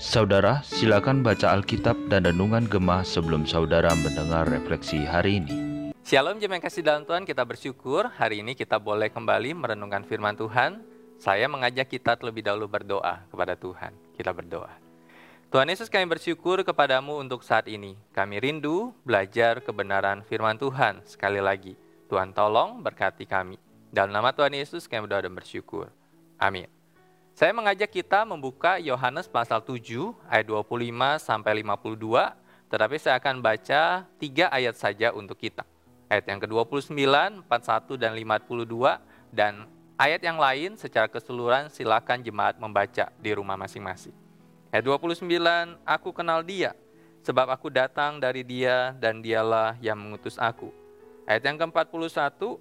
Saudara, silakan baca Alkitab dan Renungan Gemah sebelum saudara mendengar refleksi hari ini. Shalom jemaat kasih dalam Tuhan, kita bersyukur hari ini kita boleh kembali merenungkan firman Tuhan. Saya mengajak kita terlebih dahulu berdoa kepada Tuhan. Kita berdoa. Tuhan Yesus kami bersyukur kepadamu untuk saat ini. Kami rindu belajar kebenaran firman Tuhan. Sekali lagi, Tuhan tolong berkati kami. Dalam nama Tuhan Yesus kami berdoa dan bersyukur. Amin. Saya mengajak kita membuka Yohanes pasal 7 ayat 25 sampai 52, tetapi saya akan baca tiga ayat saja untuk kita. Ayat yang ke-29, 41 dan 52 dan ayat yang lain secara keseluruhan silakan jemaat membaca di rumah masing-masing. Ayat 29, aku kenal dia, sebab aku datang dari dia dan dialah yang mengutus aku. Ayat yang ke-41,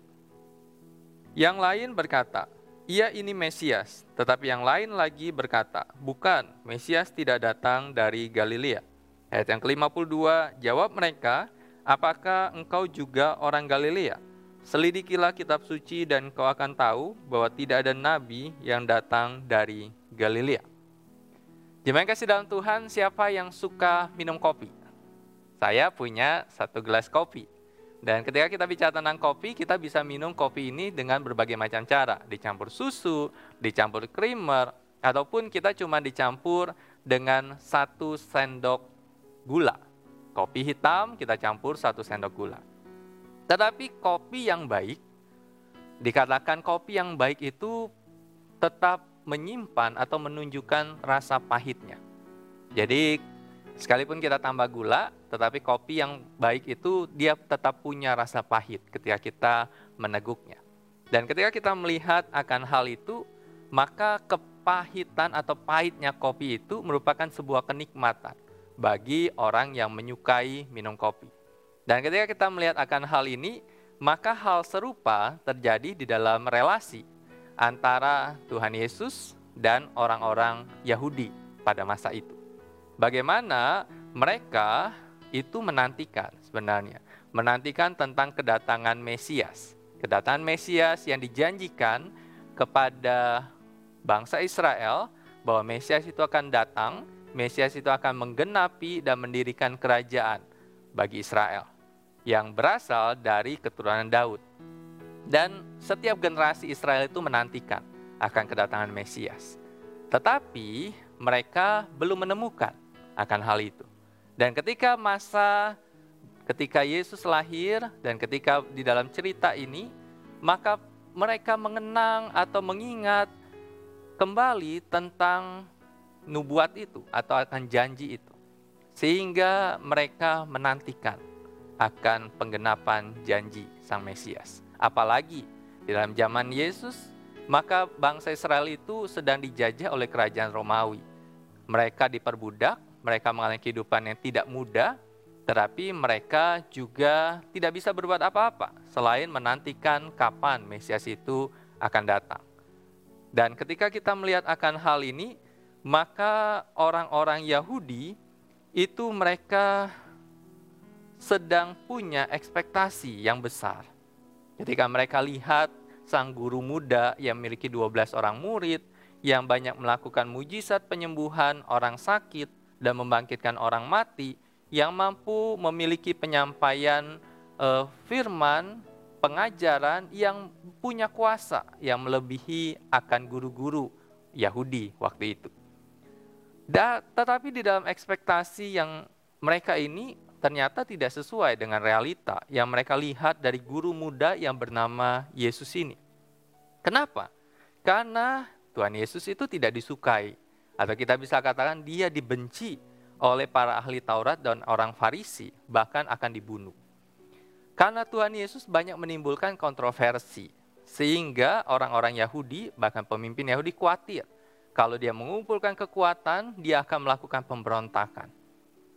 yang lain berkata, ia ini Mesias, tetapi yang lain lagi berkata, bukan, Mesias tidak datang dari Galilea. Ayat yang ke-52, jawab mereka, apakah engkau juga orang Galilea? Selidikilah kitab suci dan kau akan tahu bahwa tidak ada nabi yang datang dari Galilea. Jemaat kasih dalam Tuhan, siapa yang suka minum kopi? Saya punya satu gelas kopi. Dan ketika kita bicara tentang kopi, kita bisa minum kopi ini dengan berbagai macam cara. Dicampur susu, dicampur creamer, ataupun kita cuma dicampur dengan satu sendok gula. Kopi hitam kita campur satu sendok gula. Tetapi kopi yang baik, dikatakan kopi yang baik itu tetap menyimpan atau menunjukkan rasa pahitnya. Jadi Sekalipun kita tambah gula, tetapi kopi yang baik itu dia tetap punya rasa pahit ketika kita meneguknya. Dan ketika kita melihat akan hal itu, maka kepahitan atau pahitnya kopi itu merupakan sebuah kenikmatan bagi orang yang menyukai minum kopi. Dan ketika kita melihat akan hal ini, maka hal serupa terjadi di dalam relasi antara Tuhan Yesus dan orang-orang Yahudi pada masa itu bagaimana mereka itu menantikan sebenarnya, menantikan tentang kedatangan Mesias. Kedatangan Mesias yang dijanjikan kepada bangsa Israel bahwa Mesias itu akan datang, Mesias itu akan menggenapi dan mendirikan kerajaan bagi Israel yang berasal dari keturunan Daud. Dan setiap generasi Israel itu menantikan akan kedatangan Mesias. Tetapi mereka belum menemukan akan hal itu. Dan ketika masa ketika Yesus lahir dan ketika di dalam cerita ini, maka mereka mengenang atau mengingat kembali tentang nubuat itu atau akan janji itu. Sehingga mereka menantikan akan penggenapan janji Sang Mesias. Apalagi di dalam zaman Yesus, maka bangsa Israel itu sedang dijajah oleh kerajaan Romawi. Mereka diperbudak, mereka mengalami kehidupan yang tidak mudah, tetapi mereka juga tidak bisa berbuat apa-apa selain menantikan kapan Mesias itu akan datang. Dan ketika kita melihat akan hal ini, maka orang-orang Yahudi itu mereka sedang punya ekspektasi yang besar. Ketika mereka lihat sang guru muda yang memiliki 12 orang murid, yang banyak melakukan mujizat penyembuhan orang sakit, dan membangkitkan orang mati yang mampu memiliki penyampaian uh, firman pengajaran yang punya kuasa yang melebihi akan guru-guru Yahudi waktu itu. Da, tetapi di dalam ekspektasi yang mereka ini ternyata tidak sesuai dengan realita yang mereka lihat dari guru muda yang bernama Yesus ini. Kenapa? Karena Tuhan Yesus itu tidak disukai atau kita bisa katakan dia dibenci oleh para ahli Taurat dan orang Farisi, bahkan akan dibunuh. Karena Tuhan Yesus banyak menimbulkan kontroversi, sehingga orang-orang Yahudi, bahkan pemimpin Yahudi khawatir kalau dia mengumpulkan kekuatan, dia akan melakukan pemberontakan.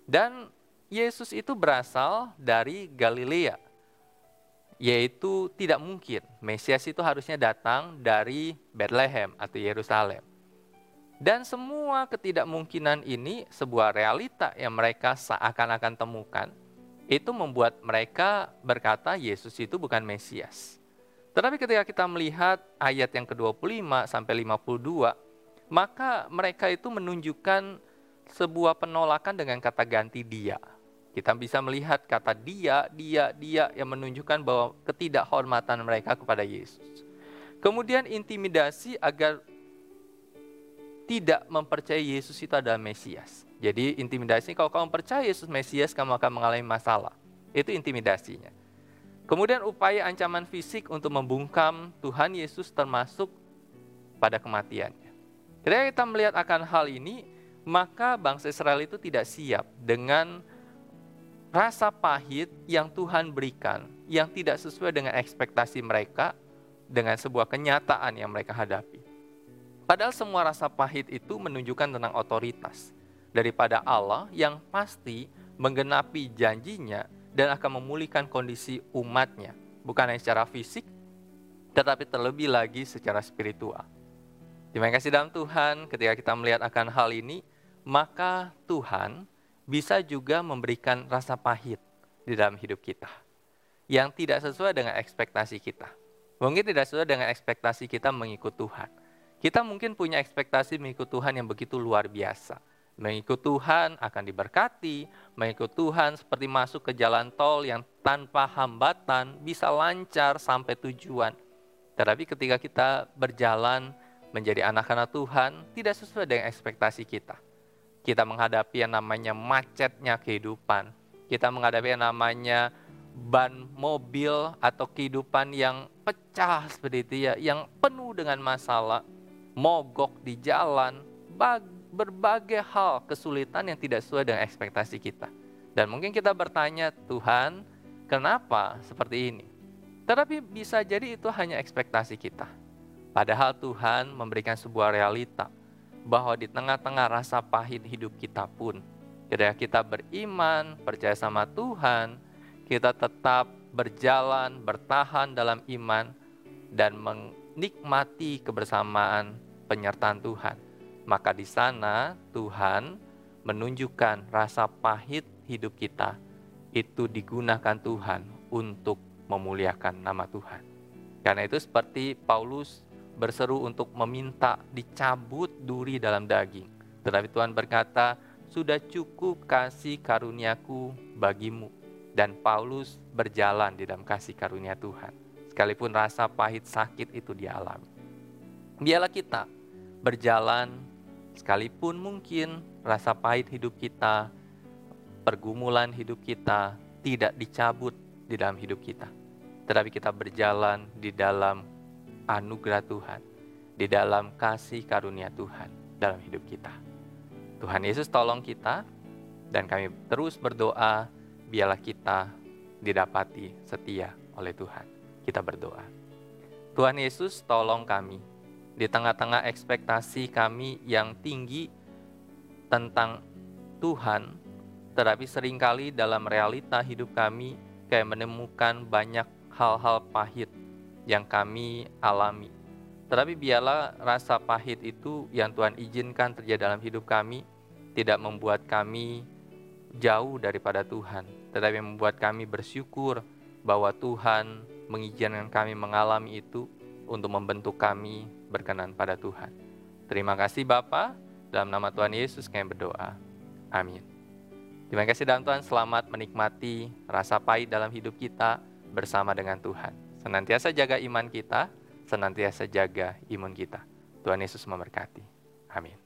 Dan Yesus itu berasal dari Galilea, yaitu tidak mungkin Mesias itu harusnya datang dari Bethlehem atau Yerusalem. Dan semua ketidakmungkinan ini sebuah realita yang mereka seakan-akan temukan. Itu membuat mereka berkata Yesus itu bukan Mesias. Tetapi ketika kita melihat ayat yang ke-25 sampai 52, maka mereka itu menunjukkan sebuah penolakan dengan kata ganti dia. Kita bisa melihat kata dia, dia, dia yang menunjukkan bahwa ketidakhormatan mereka kepada Yesus. Kemudian intimidasi agar tidak mempercayai Yesus itu adalah Mesias. Jadi intimidasi kalau kamu percaya Yesus Mesias kamu akan mengalami masalah. Itu intimidasinya. Kemudian upaya ancaman fisik untuk membungkam Tuhan Yesus termasuk pada kematiannya. Ketika kita melihat akan hal ini, maka bangsa Israel itu tidak siap dengan rasa pahit yang Tuhan berikan, yang tidak sesuai dengan ekspektasi mereka, dengan sebuah kenyataan yang mereka hadapi. Padahal semua rasa pahit itu menunjukkan tentang otoritas daripada Allah yang pasti menggenapi janjinya dan akan memulihkan kondisi umatnya. Bukan hanya secara fisik, tetapi terlebih lagi secara spiritual. Terima kasih dalam Tuhan ketika kita melihat akan hal ini, maka Tuhan bisa juga memberikan rasa pahit di dalam hidup kita yang tidak sesuai dengan ekspektasi kita. Mungkin tidak sesuai dengan ekspektasi kita mengikut Tuhan. Kita mungkin punya ekspektasi mengikut Tuhan yang begitu luar biasa. Mengikut Tuhan akan diberkati, mengikut Tuhan seperti masuk ke jalan tol yang tanpa hambatan bisa lancar sampai tujuan. Tetapi ketika kita berjalan menjadi anak-anak Tuhan, tidak sesuai dengan ekspektasi kita. Kita menghadapi yang namanya macetnya kehidupan. Kita menghadapi yang namanya ban mobil atau kehidupan yang pecah seperti itu ya, yang penuh dengan masalah mogok di jalan, berbagai hal kesulitan yang tidak sesuai dengan ekspektasi kita. Dan mungkin kita bertanya, Tuhan, kenapa seperti ini? Tetapi bisa jadi itu hanya ekspektasi kita. Padahal Tuhan memberikan sebuah realita bahwa di tengah-tengah rasa pahit hidup kita pun, ketika kita beriman, percaya sama Tuhan, kita tetap berjalan, bertahan dalam iman, dan nikmati kebersamaan penyertaan Tuhan. Maka di sana Tuhan menunjukkan rasa pahit hidup kita itu digunakan Tuhan untuk memuliakan nama Tuhan. Karena itu seperti Paulus berseru untuk meminta dicabut duri dalam daging. Tetapi Tuhan berkata, sudah cukup kasih karuniaku bagimu. Dan Paulus berjalan di dalam kasih karunia Tuhan sekalipun rasa pahit sakit itu dialami. Biarlah kita berjalan sekalipun mungkin rasa pahit hidup kita, pergumulan hidup kita tidak dicabut di dalam hidup kita. Tetapi kita berjalan di dalam anugerah Tuhan, di dalam kasih karunia Tuhan dalam hidup kita. Tuhan Yesus tolong kita dan kami terus berdoa biarlah kita didapati setia oleh Tuhan kita berdoa. Tuhan Yesus, tolong kami di tengah-tengah ekspektasi kami yang tinggi tentang Tuhan, tetapi sering kali dalam realita hidup kami kayak menemukan banyak hal-hal pahit yang kami alami. Tetapi biarlah rasa pahit itu yang Tuhan izinkan terjadi dalam hidup kami tidak membuat kami jauh daripada Tuhan, tetapi membuat kami bersyukur bahwa Tuhan mengizinkan kami mengalami itu untuk membentuk kami berkenan pada Tuhan. Terima kasih Bapa, dalam nama Tuhan Yesus kami berdoa. Amin. Terima kasih dalam Tuhan, selamat menikmati rasa pahit dalam hidup kita bersama dengan Tuhan. Senantiasa jaga iman kita, senantiasa jaga imun kita. Tuhan Yesus memberkati. Amin.